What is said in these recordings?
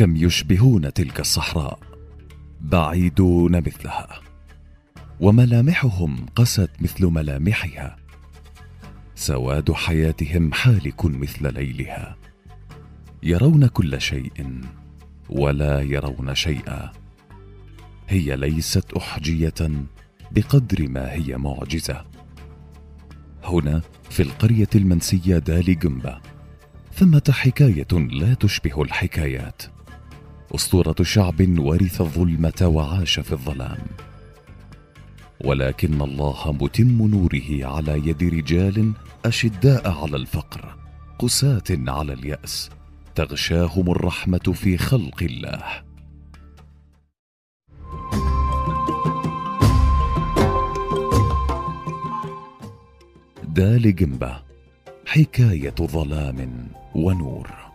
كم يشبهون تلك الصحراء؟ بعيدون مثلها. وملامحهم قست مثل ملامحها. سواد حياتهم حالك مثل ليلها. يرون كل شيء ولا يرون شيئا. هي ليست أحجية بقدر ما هي معجزة. هنا في القرية المنسية دالي جنبه ثمة حكاية لا تشبه الحكايات. أسطورة شعب ورث الظلمه وعاش في الظلام. ولكن الله متم نوره على يد رجال أشداء على الفقر قساة على اليأس تغشاهم الرحمة في خلق الله. دال جنبه حكاية ظلام ونور.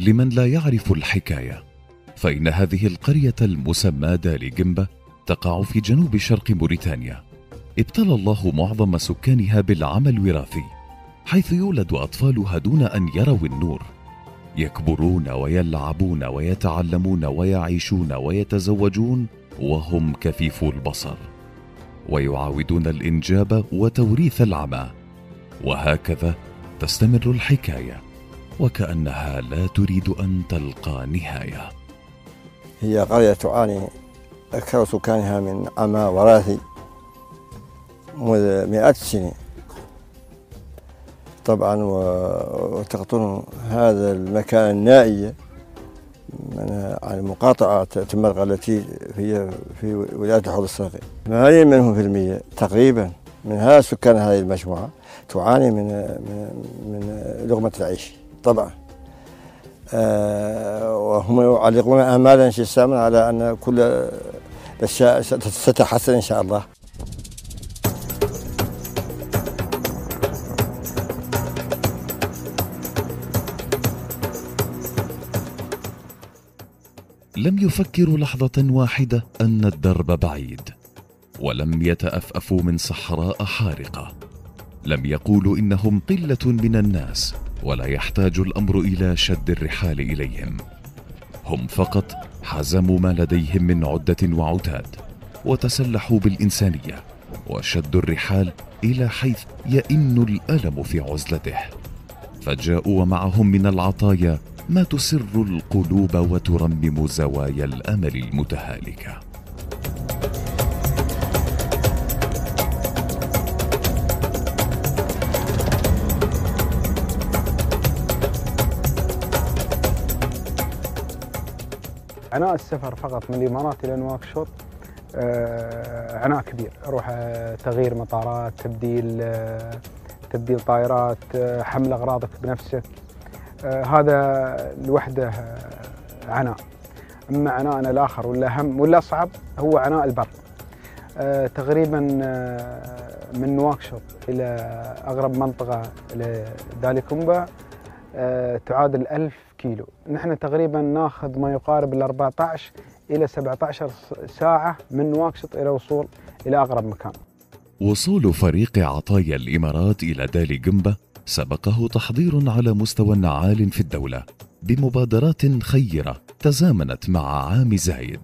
لمن لا يعرف الحكاية. فإن هذه القرية المسماة دال جنبه تقع في جنوب شرق موريتانيا. ابتلى الله معظم سكانها بالعمى الوراثي حيث يولد أطفالها دون أن يروا النور. يكبرون ويلعبون ويتعلمون ويعيشون ويتزوجون وهم كفيفو البصر. ويعاودون الإنجاب وتوريث العمى. وهكذا تستمر الحكاية. وكأنها لا تريد أن تلقى نهاية. هي قرية تعاني أكثر سكانها من عمى وراثي منذ مئات السنين. طبعا وتقطن هذا المكان النائي عن المقاطعة تمرغ التي هي في ولاية الحوض الصغير 80 منهم في المية تقريبا من هذا سكان هذه المجموعة تعاني من من, من لقمة العيش. طبعا. آه وهم يعلقون آمالا شساما على أن كل الأشياء ستتحسن إن شاء الله. لم يفكروا لحظة واحدة أن الدرب بعيد ولم يتأفأفوا من صحراء حارقة. لم يقولوا إنهم قلة من الناس ولا يحتاج الأمر إلى شد الرحال إليهم. هم فقط حزموا ما لديهم من عدة وعتاد وتسلحوا بالإنسانية وشدوا الرحال إلى حيث يئن الألم في عزلته. فجاءوا ومعهم من العطايا ما تسر القلوب وترمم زوايا الأمل المتهالكة. عناء السفر فقط من الإمارات إلى نواكشوط آه، عناء كبير أروح آه، تغيير مطارات تبديل آه، تبديل طائرات حمل أغراضك بنفسك. هذا لوحده عناء أما عناءنا الآخر ولا هم ولا أصعب هو عناء البر. تقريبا من نواكشوط إلى أغرب منطقة لداليكومبا تعادل ألف كيلو. نحن تقريبا ناخذ ما يقارب ال 14 إلى 17 ساعة من نواكشوط إلى وصول إلى أقرب مكان. وصول فريق عطايا الإمارات إلى دالي جنبة سبقه تحضير على مستوى عال في الدولة بمبادرات خيرة تزامنت مع عام زايد.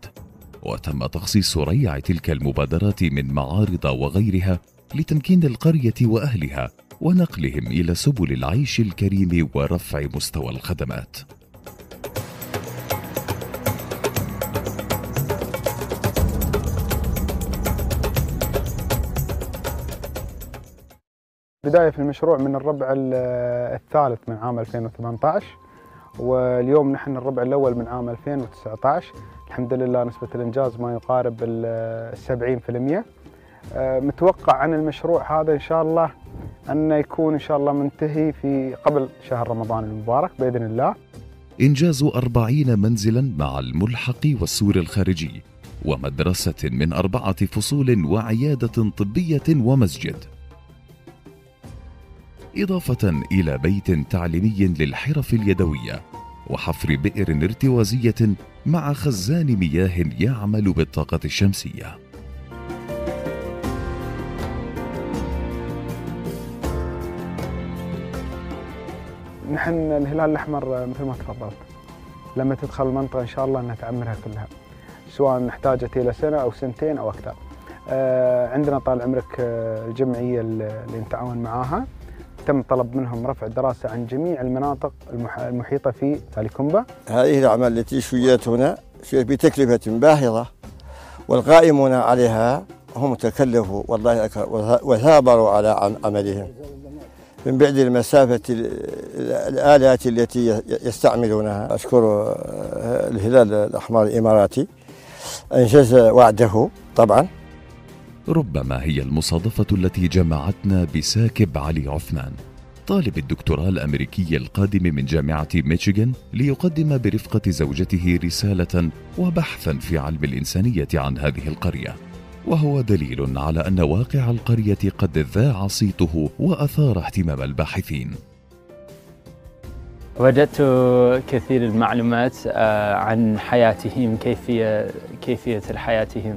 وتم تخصيص ريع تلك المبادرات من معارض وغيرها لتمكين القرية وأهلها ونقلهم إلى سبل العيش الكريم ورفع مستوى الخدمات. بداية في المشروع من الربع الثالث من عام 2018 واليوم نحن الربع الأول من عام 2019 الحمد لله نسبة الإنجاز ما يقارب ال 70% آه، متوقع عن المشروع هذا إن شاء الله أنه يكون إن شاء الله منتهي في قبل شهر رمضان المبارك بإذن الله. إنجاز أربعين منزلا مع الملحق والسور الخارجي ومدرسة من أربعة فصول وعيادة طبية ومسجد. إضافة إلى بيت تعليمي للحرف اليدوية وحفر بئر ارتوازية مع خزان مياه يعمل بالطاقة الشمسية. نحن الهلال الأحمر مثل ما تفضلت. لما تدخل المنطقة إن شاء الله أنها تعمرها كلها سواء احتاجت إلى سنة أو سنتين أو أكثر. آه، عندنا طال عمرك آه، الجمعية اللي نتعاون معاها. تم طلب منهم رفع الدراسة عن جميع المناطق المحيطة في تالي كومبا هذه الأعمال التي شيدت هنا بتكلفة باهظة والقائمون عليها هم تكلفوا والله وثابروا على عملهم. من بعد المسافة الآلات التي يستعملونها. أشكر آه، الهلال الأحمر الإماراتي. أنجز وعده طبعا. ربما هي المصادفة التي جمعتنا بساكب علي عثمان طالب الدكتوراه الأمريكي القادم من جامعة ميشيغان ليقدم برفقة زوجته رسالة وبحثا في علم الإنسانية عن هذه القرية. وهو دليل على أن واقع القرية قد ذاع صيته وأثار اهتمام الباحثين. وجدت كثير المعلومات آه، عن حياتهم كيفية كيفية حياتهم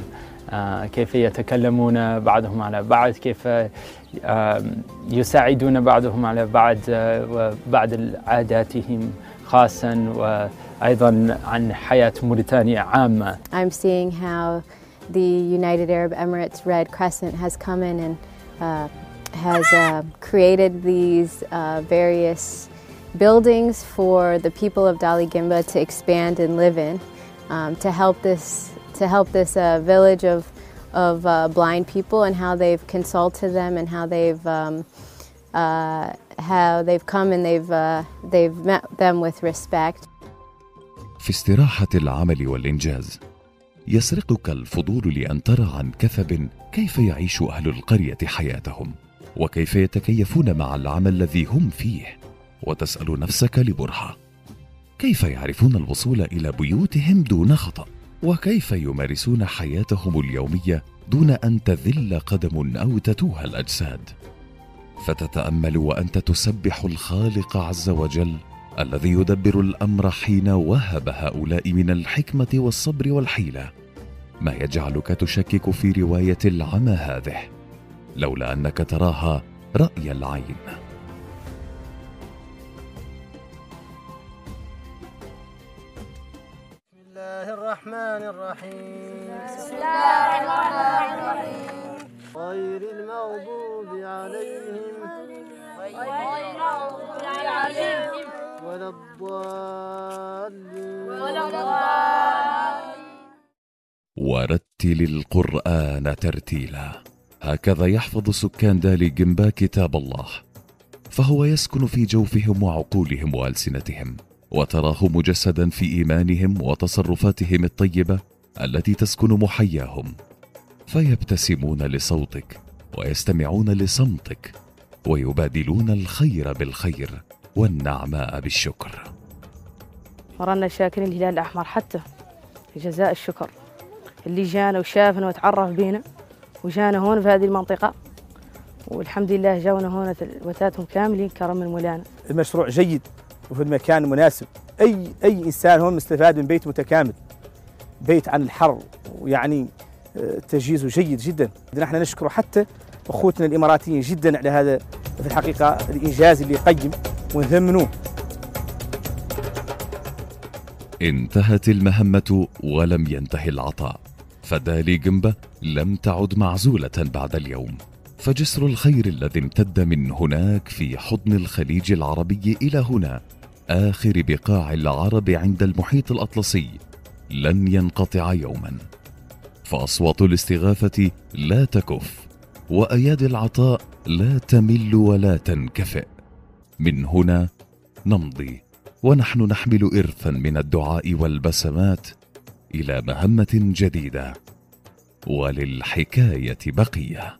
آه، كيف يتكلمون بعضهم على بعض كيف يساعدون بعضهم على بعض آه، وبعض عاداتهم خاصة وأيضا عن حياة موريتانيا عامة. I'm seeing how the United Arab Emirates Red Crescent has come in and uh, has uh, created these uh, various buildings for the people of Dali Gimba to expand and live in um, to help this to help this uh, village of of uh, blind people and how they've consulted them and how they've um, uh, how they've come and they've they've met them with respect. في استراحة العمل والإنجاز يسرقك الفضول لأن ترى عن كثب كيف يعيش أهل القرية حياتهم وكيف يتكيفون مع العمل الذي هم فيه وتسأل نفسك لبرهة كيف يعرفون الوصول إلى بيوتهم دون خطأ وكيف يمارسون حياتهم اليومية دون أن تذل قدم أو تتوه الأجساد؟ فتتأمل وأنت تسبح الخالق عز وجل الذي يدبر الأمر حين وهب هؤلاء من الحكمة والصبر والحيلة. ما يجعلك تشكك في رواية العمى هذه لولا أنك تراها رأي العين. بسم الله الرحمن الرحيم. بسم الله الرحمن الرحيم. غير المغضوب عليهم. غير المغضوب عليهم. ولا الضالين. ولا الضالين. ورتل القرآن ترتيلا. هكذا يحفظ سكان دالي جنبا كتاب الله. فهو يسكن في جوفهم وعقولهم وألسنتهم وتراه مجسدا في إيمانهم وتصرفاتهم الطيبة التي تسكن محياهم. فيبتسمون لصوتك ويستمعون لصمتك ويبادلون الخير بالخير. والنعماء بالشكر. مرنا شاكرين الهلال الأحمر حتى في جزاء الشكر. اللي جانا وشافنا وتعرف بينا وجانا هون في هذه المنطقة والحمد لله جاونا هون وتاتهم كاملين كرم من مولانا المشروع جيد وفي المكان المناسب أي أي إنسان هون مستفاد من بيت متكامل. بيت عن الحر ويعني آه، تجهيزه جيد جدا. نحن نشكر حتى أخوتنا الإماراتيين جدا على هذا في الحقيقة الإنجاز اللي قيم ونثمنوه انتهت المهمة ولم ينتهي العطاء فدالي جنبة لم تعد معزولة بعد اليوم. فجسر الخير الذي امتد من هناك في حضن الخليج العربي إلى هنا. آخر بقاع العرب عند المحيط الأطلسي لن ينقطع يوما. فأصوات الاستغاثة لا تكف وأيادي العطاء لا تمل ولا تنكفئ. من هنا نمضي. ونحن نحمل إرثا من الدعاء والبسمات إلى مهمة جديدة. وللحكاية بقية.